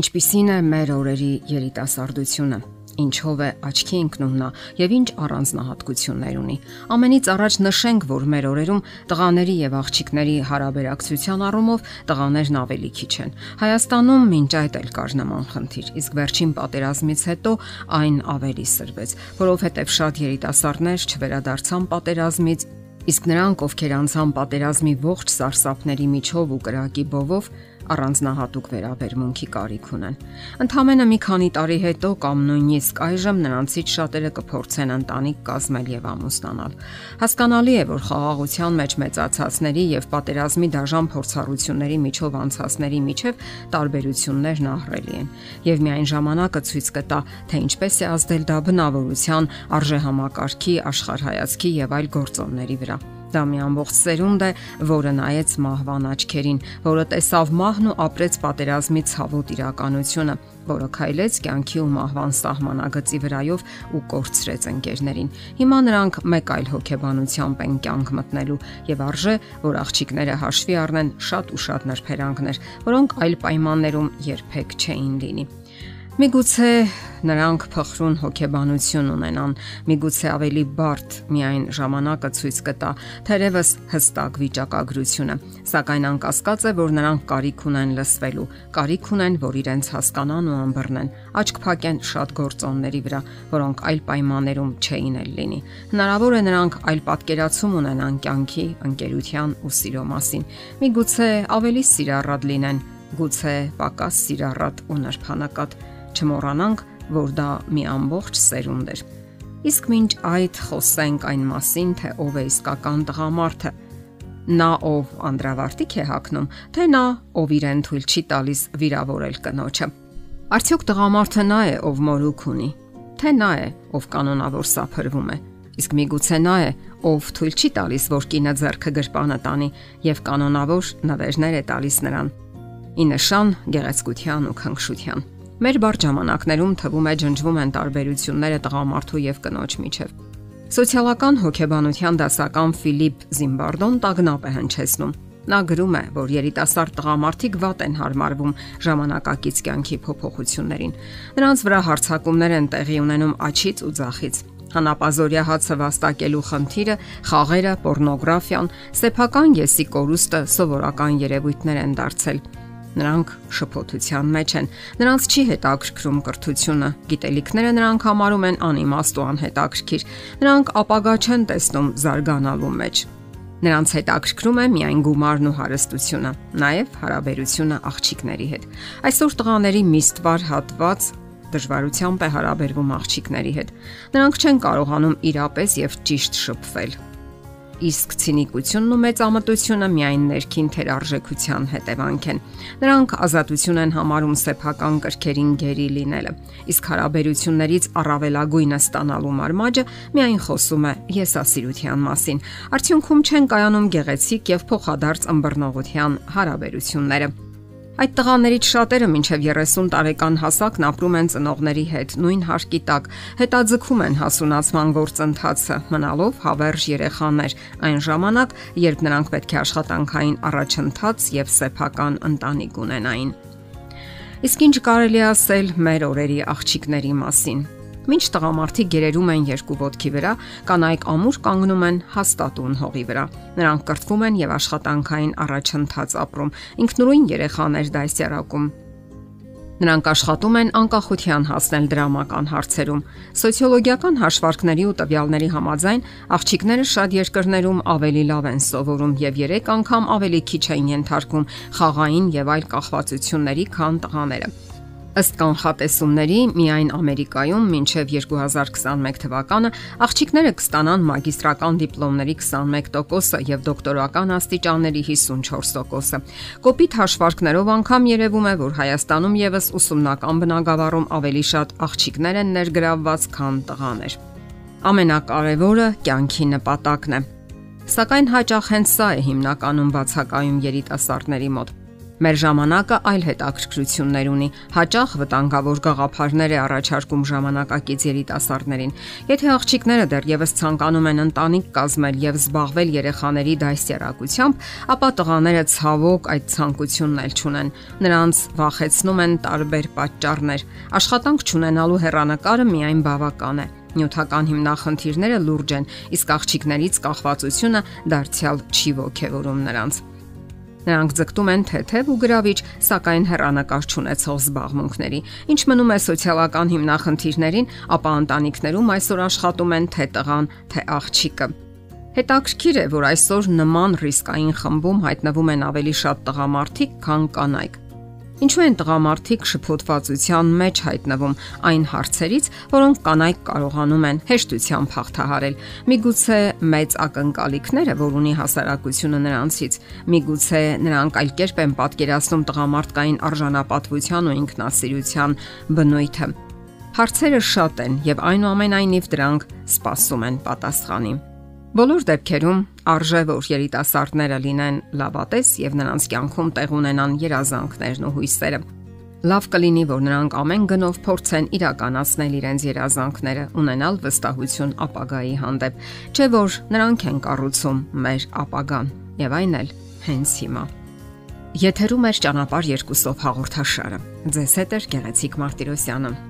Ինչպիսին է մեր օրերի երիտասարդությունը։ Ինչով է աչքի ընկնում նա եւ ինչ առանձնահատկություններ ունի։ Ամենից առաջ նշենք, որ մեր օրերում տղաների եւ աղջիկների հարաբերակցության առումով տղաներն ավելի քիչ են։ Հայաստանում մինչ այդ էլ կար նման խնդիր, իսկ վերջին պատերազմից հետո այն ավելի սրվեց, որովհետեւ շատ երիտասարդներ չվերադարձան պատերազմից Իսկ նրանք, ովքեր անցան պատերազմի ողջ սարսափների միջով ու կրակի բովով, առանձնահատուկ վերաբերմունքի կարիք ունեն։ Ընթամենը մի քանի տարի հետո կամ նույնիսկ այժմ նրանցից շատերը կփորձեն ընտանիք կազմել եւ ամուսնանալ։ Հասկանալի է, որ խաղաղության մեջ մեծացածների եւ պատերազմի դաժան փորձառությունների միջով անցածների միջև տարբերություններն ահռելի են։ Եվ միայն ժամանակը ցույց կտա, թե ինչպես է ազդել դա բնավորության, արժեհամակարգի, աշխարհայացքի եւ այլ գործոնների վրա։ Դա մի ամբողջ սերունդ է, որը նայեց մահվան աչքերին, որը տեսավ մահն ու ապրեց պատերազմի ցավոտ իրականությունը, որը քայլեց կյանքի ու մահվան սահմանագծի վրայով ու կորցրեց ընկերներին։ Հիմա նրանք մեկ այլ հոգեբանությամբ են կյանք մտնելու եւ արժե, որ աղջիկները հաշվի առնեն շատ ու շատ նրբերանգներ, որոնք այլ պայմաններում երբեք չէին լինի։ Միգուցե նրանք փխրուն հոգեբանություն ունենան, միգուցե ավելի բարդ միայն ժամանակը ցույց կտա թերևս հստակ վիճակագրությունը, սակայն անկասկած է, որ նրանք կարիք ունեն լսվելու, կարիք ունեն, որ իրենց հասկանան ու ըմբռնեն, աչք փակեն շատ գործոնների վրա, որոնք այլ պայմաններում չէին էլ լինի։ Հնարավոր է նրանք այլ պատկերացում ունենան կյանքի, ընկերության ու սիրո մասին։ Միգուցե ավելի սիրառատ լինեն, գուցե պակաս սիրառատ ու նրբանակատ չմոռանանք, որ դա մի ամբողջ սերունդ էր։ Իսկ մինչ այդ խոսենք այն մասին, թե ով է իսկական տղամարդը։ Նա ով անդրավարտիկ է հակնում, թե նա ով իրեն թույլ չի տալիս վիրավորել կնոջը։ Արդյոք տղամարդը նա է, ով մորուք ունի, թե նա է, ով կանոնավոր սափրվում է։ Իսկ միգուցե նա է, ով թույլ չի տալիս, որ կինը ձեռքը գրպանը տանի եւ կանոնավոր նվերներ է տալիս նրան։ Ի նշան գեղեցկության ու քնքշության։ Մեր բարդ ժամանակներում թվում է ջնջվում են տարբերությունները տղամարդու եւ կնոջ միջև։ Սոցիալական հոգեբանության դասական Ֆիլիպ Զիմբարդոն տագնապ է հնչեցնում։ Նա գրում է, որ երիտասարդ տղամարդիկ վատ են հարմարվում ժամանակակից կյանքի փոփոխություններին։ Նրանց վրա հարցակումներ են տեղի ունենում աչից ու ձախից հանապազորյա հացը վաստակելու խնդիրը, խաղերը, պորնոգրաֆիան, սեփական եսի կորուստը սովորական երևույթներ են դարձել Նրանք շփոթության մեջ են։ Նրանց չի հետաքրքրում կրթությունը։ Գիտելիքները նրանք համարում են անիմաստ ու անհետաքրքիր։ Նրանք ապագա չեն տեսնում զարգանալու մեջ։ Նրանց հետաքրքրում է միայն գումարն ու հարստությունը, նաև հարաբերությունը աղջիկների հետ։ Այսօր տղաների միստվար հատված դժվարությամբ է հարաբերվում աղջիկների հետ։ Նրանք չեն կարողանում իրապես եւ ճիշտ շփվել իսկ ցինիկությունն ու մեծամտությունը միայն ներքին թերարժեքության հետևանք են։ Նրանք ազատություն են համարում սեփական կրքերին գերի լինելը, իսկ հարաբերություններից առավելագույնը ստանալու մարմաճը միայն խոսում է եսասիրության մասին։ Արդյունքում չեն կայանում գեղեցիկ եւ փոխադարձ ըմբռնողության հարաբերությունները։ Այդ տղաներից շատերը մինչև 30 տարեկան հասակն ապրում են ծնողների հետ, նույն հարկի տակ, հետաձգում են հասունացման գործընթացը, մնալով հավերժ երեխաներ, այն ժամանակ, երբ նրանք պետք է աշխատանքային առաջընթաց եւ սեփական ընտանիք ունենային։ Իսկ ինչ կարելի ասել մեր օրերի աղջիկների մասին։ Մինչ տղամարդիկ գերերում են երկու ոտքի վրա, կանայք ամուր կանգնում են հաստատուն հողի վրա։ Նրանք կրթվում են եւ աշխատանքային առաջընթաց ապրում։ Ինքնուրույն երեխաներ դասյարակում Նրանք աշխատում են անկախության հասնել դրամական հարցերում։ Սոցիոլոգիական հաշվարկների ու տվյալների համաձայն աղջիկները շատ երկրներում ավելի լավ են սովորում եւ 3 անգամ ավելի քիչ են ենթարկվում խաղային եւ այլ կախվածությունների, քան տղաները։ Ըստ կանխատեսումների, միայն Ամերիկայում մինչև 2021 թվականը աղջիկները կստանան մագիստրական դիպլոմների 21%-ը եւ դոկտորական աստիճանների 54%-ը։ Կոպիտ հաշվարկներով անգամ երևում է, որ Հայաստանում եւս ուսումնական բնագավառում ավելի շատ աղջիկներ են ներգրավված, քան տղաներ։ Ամենակարևորը կյանքի նպատակն է։ Սակայն հաճախ հենց սա է հիմնականում բացակայում երիտասարդների մոտ Մեր ժամանակը այլ հետաքրքրություններ ունի։ Հաճախ վտանգավոր գաղափարներ է առաջարկում ժամանակակից երիտասարդներին։ Եթե աղջիկները դեռևս ցանկանում են ընտանիք կազմել եւ զբաղվել երեխաների դասյարակությամբ, ապա տղաները ցավոք այդ ցանկությունն էլ չունեն։ Նրանց վախեցնում են տարբեր պատճառներ։ Աշխատանք չունենալու հեռանկարը միայն բավական է նյութական հիմնախնդիրները լուրջ են, իսկ աղջիկներից կախվածությունը դարձյալ չի ողջևորում նրանց։ Նրանք ձգտում են թեթև ու գրավիչ, սակայն հեռանկար չունեցող զբաղմունքների։ Ինչ մնում է սոցիալական հիմնախնդիրներին, ապա ընտանիքներում այսօր աշխատում են թե տղան, թե աղջիկը։ Հետաքրքիր է, որ այսօր նման ռիսկային խմբում հայտնվում են ավելի շատ տղամարդիկ, քան կանայք։ Ինչու են տղամարդիկ շփոթվածության մեջ հայտնվում այն հարցերից, որոնք կանայք կարողանում են հեշտությամբ հաղթահարել։ Միգուցե մեծ ակնկալիքները, որ ունի հասարակությունը նրանցից, միգուցե նրանք այլ կերպ են պատկերացնում տղամարդկային արժանապատվության ու ինքնասիրության բնույթը։ Հարցերը շատ են եւ այնուամենայնիվ դրանք սпасում են պատասխանին։ Բոլոր դեպքերում արժե որ երիտասարդները լինեն լավատես եւ նրանց կյանքում տեղ ունենան երազանքներն ու հույսերը։ Լավ կլինի, որ նրանք ամեն գնով փորձեն իրականացնել իրենց երազանքները, ունենալ վստահություն ապագայի հանդեպ, չէ որ նրանք են կառուցում մեր ապագան եւ այն էլ հենց հիմա։ Եթերում է ճանապարհ երկուսով հաղորդաշարը։ Ձեզ հետ է Գեղեցիկ Մարտիրոսյանը։